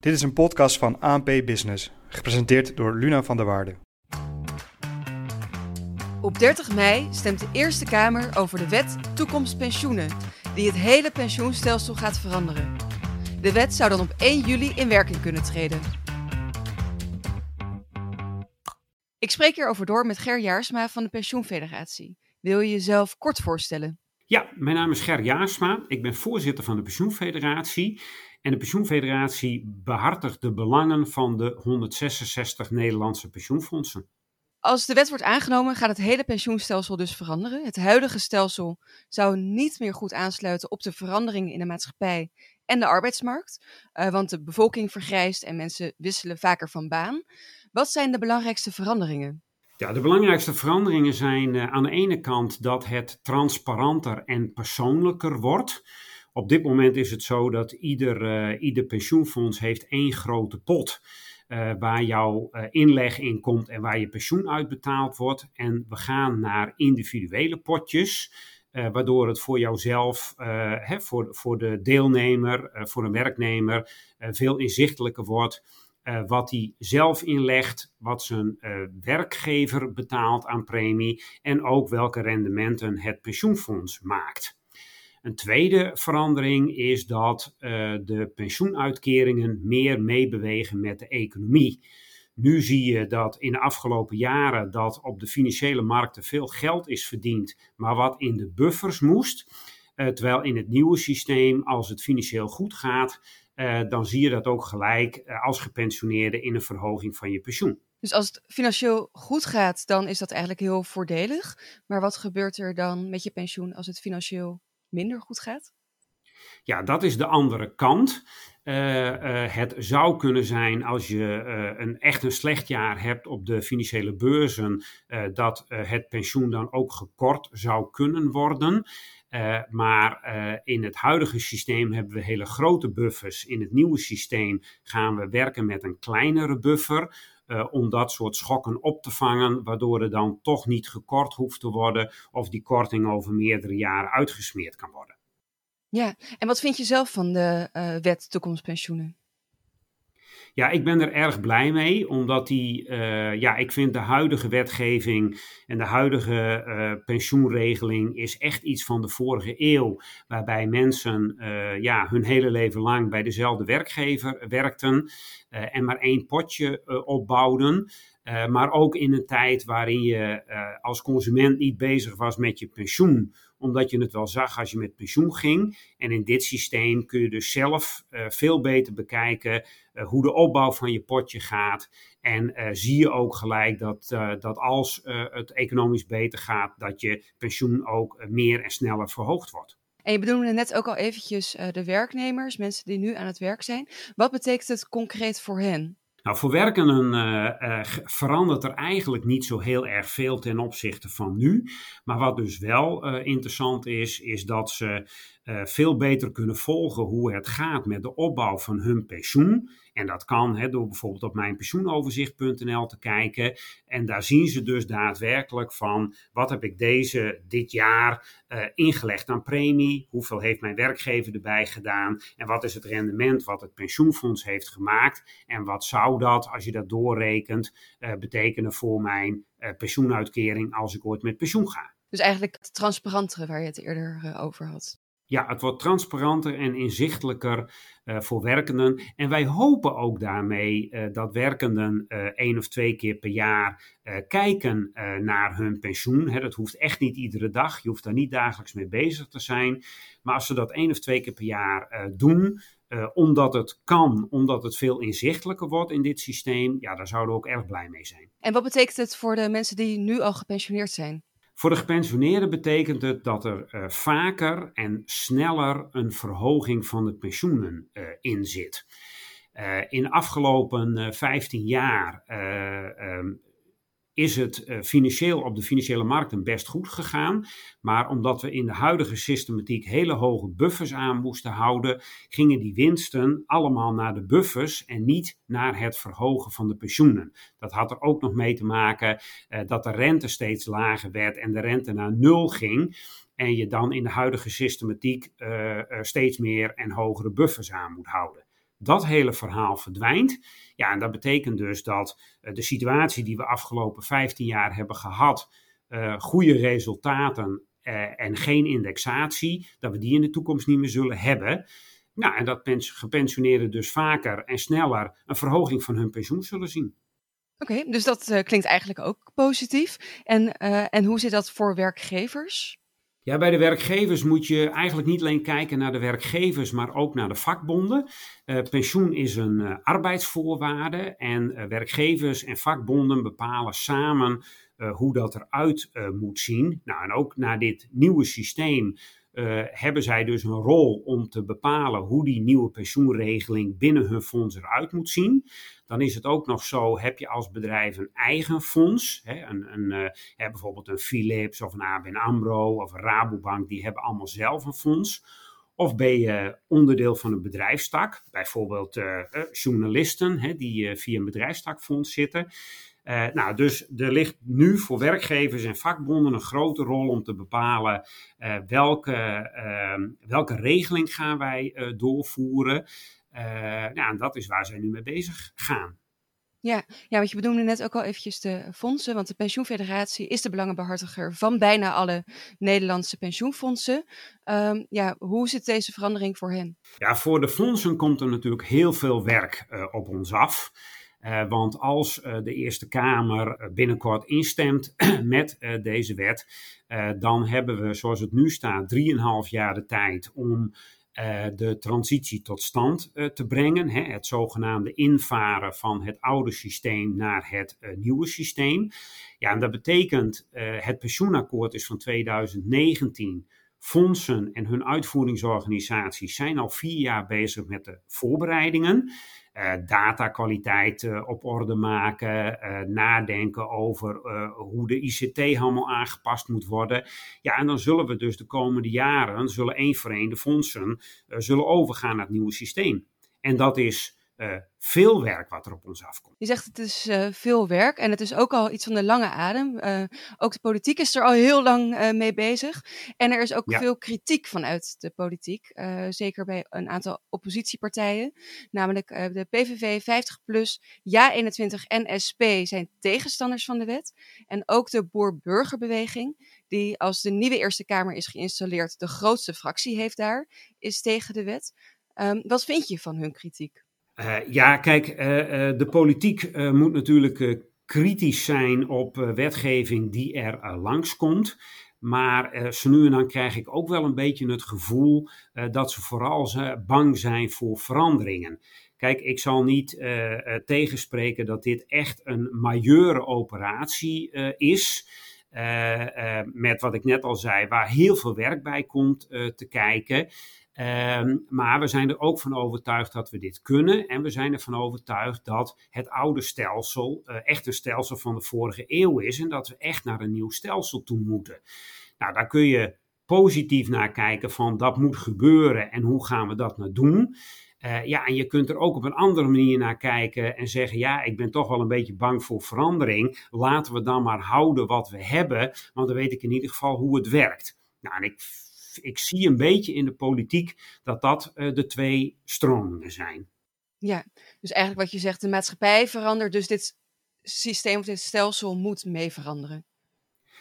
Dit is een podcast van ANP Business, gepresenteerd door Luna van der Waarde. Op 30 mei stemt de Eerste Kamer over de wet Toekomst Pensioenen, die het hele pensioenstelsel gaat veranderen. De wet zou dan op 1 juli in werking kunnen treden. Ik spreek hierover door met Ger Jaarsma van de Pensioenfederatie. Wil je jezelf kort voorstellen? Ja, mijn naam is Ger Jaarsma. Ik ben voorzitter van de Pensioenfederatie. En de Pensioenfederatie behartigt de belangen van de 166 Nederlandse pensioenfondsen. Als de wet wordt aangenomen, gaat het hele pensioenstelsel dus veranderen. Het huidige stelsel zou niet meer goed aansluiten op de veranderingen in de maatschappij en de arbeidsmarkt, uh, want de bevolking vergrijst en mensen wisselen vaker van baan. Wat zijn de belangrijkste veranderingen? Ja, de belangrijkste veranderingen zijn uh, aan de ene kant dat het transparanter en persoonlijker wordt. Op dit moment is het zo dat ieder, uh, ieder pensioenfonds heeft één grote pot uh, waar jouw inleg in komt en waar je pensioen uitbetaald wordt. En we gaan naar individuele potjes. Waardoor het voor jouzelf, hè, voor, voor de deelnemer, voor een werknemer, veel inzichtelijker wordt wat hij zelf inlegt, wat zijn werkgever betaalt aan premie en ook welke rendementen het pensioenfonds maakt. Een tweede verandering is dat uh, de pensioenuitkeringen meer meebewegen met de economie. Nu zie je dat in de afgelopen jaren dat op de financiële markten veel geld is verdiend, maar wat in de buffers moest. Uh, terwijl in het nieuwe systeem, als het financieel goed gaat, uh, dan zie je dat ook gelijk als gepensioneerde in een verhoging van je pensioen. Dus als het financieel goed gaat, dan is dat eigenlijk heel voordelig. Maar wat gebeurt er dan met je pensioen als het financieel minder goed gaat? Ja, dat is de andere kant. Uh, uh, het zou kunnen zijn als je uh, een echt een slecht jaar hebt op de financiële beurzen, dat het pensioen dan ook gekort zou kunnen worden. Maar in het huidige systeem hebben we hele grote buffers. In het nieuwe systeem gaan we werken met een kleinere buffer. Uh, om dat soort schokken op te vangen, waardoor er dan toch niet gekort hoeft te worden of die korting over meerdere jaren uitgesmeerd kan worden. Ja, en wat vind je zelf van de wet toekomstpensioenen? Ja, ik ben er erg blij mee, omdat die, uh, ja, ik vind de huidige wetgeving en de huidige uh, pensioenregeling is echt iets van de vorige eeuw, waarbij mensen uh, ja, hun hele leven lang bij dezelfde werkgever werkten en maar één potje opbouwden. Maar ook in een tijd waarin je als consument niet bezig was met je pensioen, omdat je het wel zag als je met pensioen ging. En in dit systeem kun je dus zelf uh, veel beter bekijken hoe de opbouw van je potje gaat. En zie je ook gelijk dat, dat als het economisch beter gaat, dat je pensioen ook meer en sneller verhoogd wordt. En je bedoelde net ook al eventjes de werknemers, mensen die nu aan het werk zijn. Wat betekent het concreet voor hen? Nou, voor werkenden uh, uh, verandert er eigenlijk niet zo heel erg veel ten opzichte van nu. Maar wat dus wel uh, interessant is, is dat ze veel beter kunnen volgen hoe het gaat met de opbouw van hun pensioen. En dat kan hè, door bijvoorbeeld op mijnpensioenoverzicht.nl te kijken. En daar zien ze dus daadwerkelijk van wat heb ik deze dit jaar uh, ingelegd aan premie? Hoeveel heeft mijn werkgever erbij gedaan? En wat is het rendement wat het pensioenfonds heeft gemaakt? En wat zou dat, als je dat doorrekent, uh, betekenen voor mijn uh, pensioenuitkering als ik ooit met pensioen ga? Dus eigenlijk het transparantere waar je het eerder over had. Ja, het wordt transparanter en inzichtelijker uh, voor werkenden. En wij hopen ook daarmee uh, dat werkenden uh, één of twee keer per jaar kijken naar hun pensioen. Hè, dat hoeft echt niet iedere dag. Je hoeft daar niet dagelijks mee bezig te zijn. Maar als ze dat één of twee keer per jaar doen, omdat het kan, omdat het veel inzichtelijker wordt in dit systeem, ja, daar zouden we ook erg blij mee zijn. En wat betekent het voor de mensen die nu al gepensioneerd zijn? Voor de gepensioneerden betekent het dat er uh, vaker en sneller een verhoging van de pensioenen uh, in zit. Uh, in de afgelopen 15 jaar um, is het uh, financieel op de financiële markten best goed gegaan. Maar omdat we in de huidige systematiek hele hoge buffers aan moesten houden, gingen die winsten allemaal naar de buffers en niet naar het verhogen van de pensioenen. Dat had er ook nog mee te maken uh, dat de rente steeds lager werd en de rente naar nul ging. En je dan in de huidige systematiek uh, steeds meer en hogere buffers aan moet houden. Dat hele verhaal verdwijnt. Ja, en dat betekent dus dat de situatie die we afgelopen 15 jaar hebben gehad, goede resultaten en geen indexatie, dat we die in de toekomst niet meer zullen hebben. Nou, en dat gepensioneerden dus vaker en sneller een verhoging van hun pensioen zullen zien. Oké, dus dat klinkt eigenlijk ook positief. En, en hoe zit dat voor werkgevers? Ja, bij de werkgevers moet je eigenlijk niet alleen kijken naar de werkgevers, maar ook naar de vakbonden. Uh, pensioen is een arbeidsvoorwaarde en werkgevers en vakbonden bepalen samen hoe dat eruit moet zien. Nou, en ook naar dit nieuwe systeem uh, hebben zij dus een rol om te bepalen hoe die nieuwe pensioenregeling binnen hun fonds eruit moet zien. Dan is het ook nog zo, heb je als bedrijf een eigen fonds, hè, een, een, uh, bijvoorbeeld een Philips of een ABN AMRO of een Rabobank, die hebben allemaal zelf een fonds. Of ben je onderdeel van een bedrijfstak, bijvoorbeeld uh, journalisten hè, die via een bedrijfstakfonds zitten. Uh, nou, dus er ligt nu voor werkgevers en vakbonden een grote rol om te bepalen uh, welke, uh, welke regeling gaan wij eh, doorvoeren. nou, en dat is waar zij nu mee bezig gaan. Ja, ja, want je benoemde net ook al eventjes de fondsen, want de pensioenfederatie is de belangenbehartiger van bijna alle Nederlandse pensioenfondsen. Um, ja, hoe zit deze verandering voor hen? Ja, voor de fondsen komt er natuurlijk heel veel werk op ons af. Uh, want als uh, de Eerste Kamer eh, binnenkort instemt met deze wet, dan hebben we, zoals het nu staat, 3,5 jaar de tijd om de transitie tot stand te brengen. Hè, het zogenaamde invaren van het oude systeem naar het nieuwe systeem. Ja, en dat betekent, het pensioenakkoord is van 2019. Fondsen en hun uitvoeringsorganisaties zijn al vier jaar bezig met de voorbereidingen uh, datakwaliteit uh, op orde maken, uh, nadenken over hoe de ICT allemaal aangepast moet worden. Ja, en dan zullen we dus de komende jaren, zullen één voor één de fondsen, zullen overgaan naar het nieuwe systeem. En dat is uh, veel werk wat er op ons afkomt. Je zegt het is uh, veel werk en het is ook al iets van de lange adem. Uh, ook de politiek is er al heel lang mee bezig. En er is ook ja. veel kritiek vanuit de politiek. zeker bij een aantal oppositiepartijen. Namelijk de PVV, 50PLUS, Ja21 en SP zijn tegenstanders van de wet. En ook de Boer-Burgerbeweging, die als de nieuwe Eerste Kamer is geïnstalleerd, de grootste fractie heeft daar, is tegen de wet. Um, wat vind je van hun kritiek? Uh, ja, kijk, uh, uh, de politiek moet natuurlijk kritisch zijn op wetgeving die er langskomt. Maar zo nu en dan krijg ik ook wel een beetje het gevoel dat ze vooral bang zijn voor veranderingen. Kijk, ik zal niet tegenspreken dat dit echt een majeure operatie is. met wat ik net al zei, waar heel veel werk bij komt te kijken. Um, maar we zijn er ook van overtuigd dat we dit kunnen. En we zijn ervan overtuigd dat het oude stelsel uh, echt een stelsel van de vorige eeuw is. En dat we echt naar een nieuw stelsel toe moeten. Nou, daar kun je positief naar kijken van dat moet gebeuren en hoe gaan we dat nou doen. Uh, ja, en je kunt er ook op een andere manier naar kijken en zeggen: ja, ik ben toch wel een beetje bang voor verandering. Laten we dan maar houden wat we hebben, want dan weet ik in ieder geval hoe het werkt. Nou, en ik ik zie een beetje in de politiek dat dat uh, de twee stromingen zijn. Ja, dus eigenlijk wat je zegt, de maatschappij verandert, dus dit systeem of dit stelsel moet mee veranderen.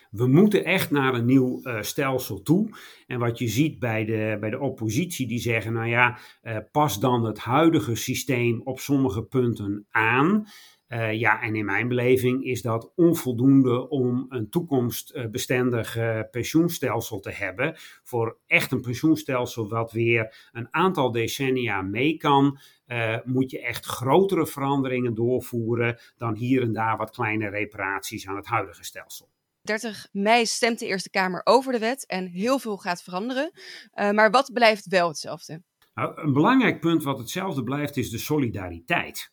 We moeten echt naar een nieuw uh, stelsel toe. En wat je ziet bij de, bij de oppositie, die zeggen: nou ja, uh, pas dan het huidige systeem op sommige punten aan. Uh, ja, en in mijn beleving is dat onvoldoende om een toekomstbestendig uh, pensioenstelsel te hebben. Voor echt een pensioenstelsel wat weer een aantal decennia mee kan, uh, moet je echt grotere veranderingen doorvoeren dan hier en daar wat kleine reparaties aan het huidige stelsel. 30 mei stemt de Eerste Kamer over de wet en heel veel gaat veranderen. maar wat blijft wel hetzelfde? Nou, een belangrijk punt wat hetzelfde blijft is de solidariteit.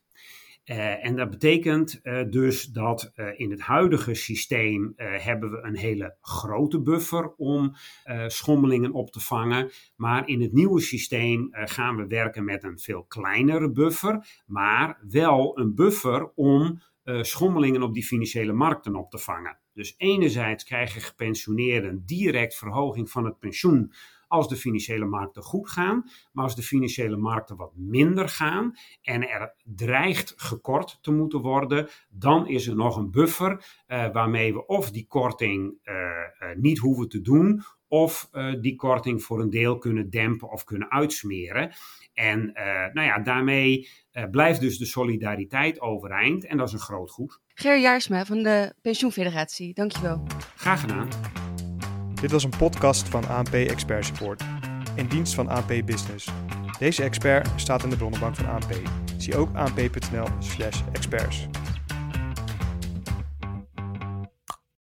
Uh, en dat betekent uh, dus dat uh, in het huidige systeem hebben we een hele grote buffer om schommelingen op te vangen. Maar in het nieuwe systeem gaan we werken met een veel kleinere buffer, maar wel een buffer om schommelingen op die financiële markten op te vangen. Dus enerzijds krijgen gepensioneerden direct verhoging van het pensioen als de financiële markten goed gaan. Maar als de financiële markten wat minder gaan en er dreigt gekort te moeten worden, dan is er nog een buffer uh, waarmee we of die korting uh, uh, niet hoeven te doen, of die korting voor een deel kunnen dempen of kunnen uitsmeren. En nou ja, daarmee blijft dus de solidariteit overeind en dat is een groot goed. Ger Jaarsma van de Pensioenfederatie, dankjewel. Graag gedaan. Dit was een podcast van ANP Expert Support, in dienst van ANP Business. Deze expert staat in de bronnenbank van ANP. Zie ook anp.nl/experts.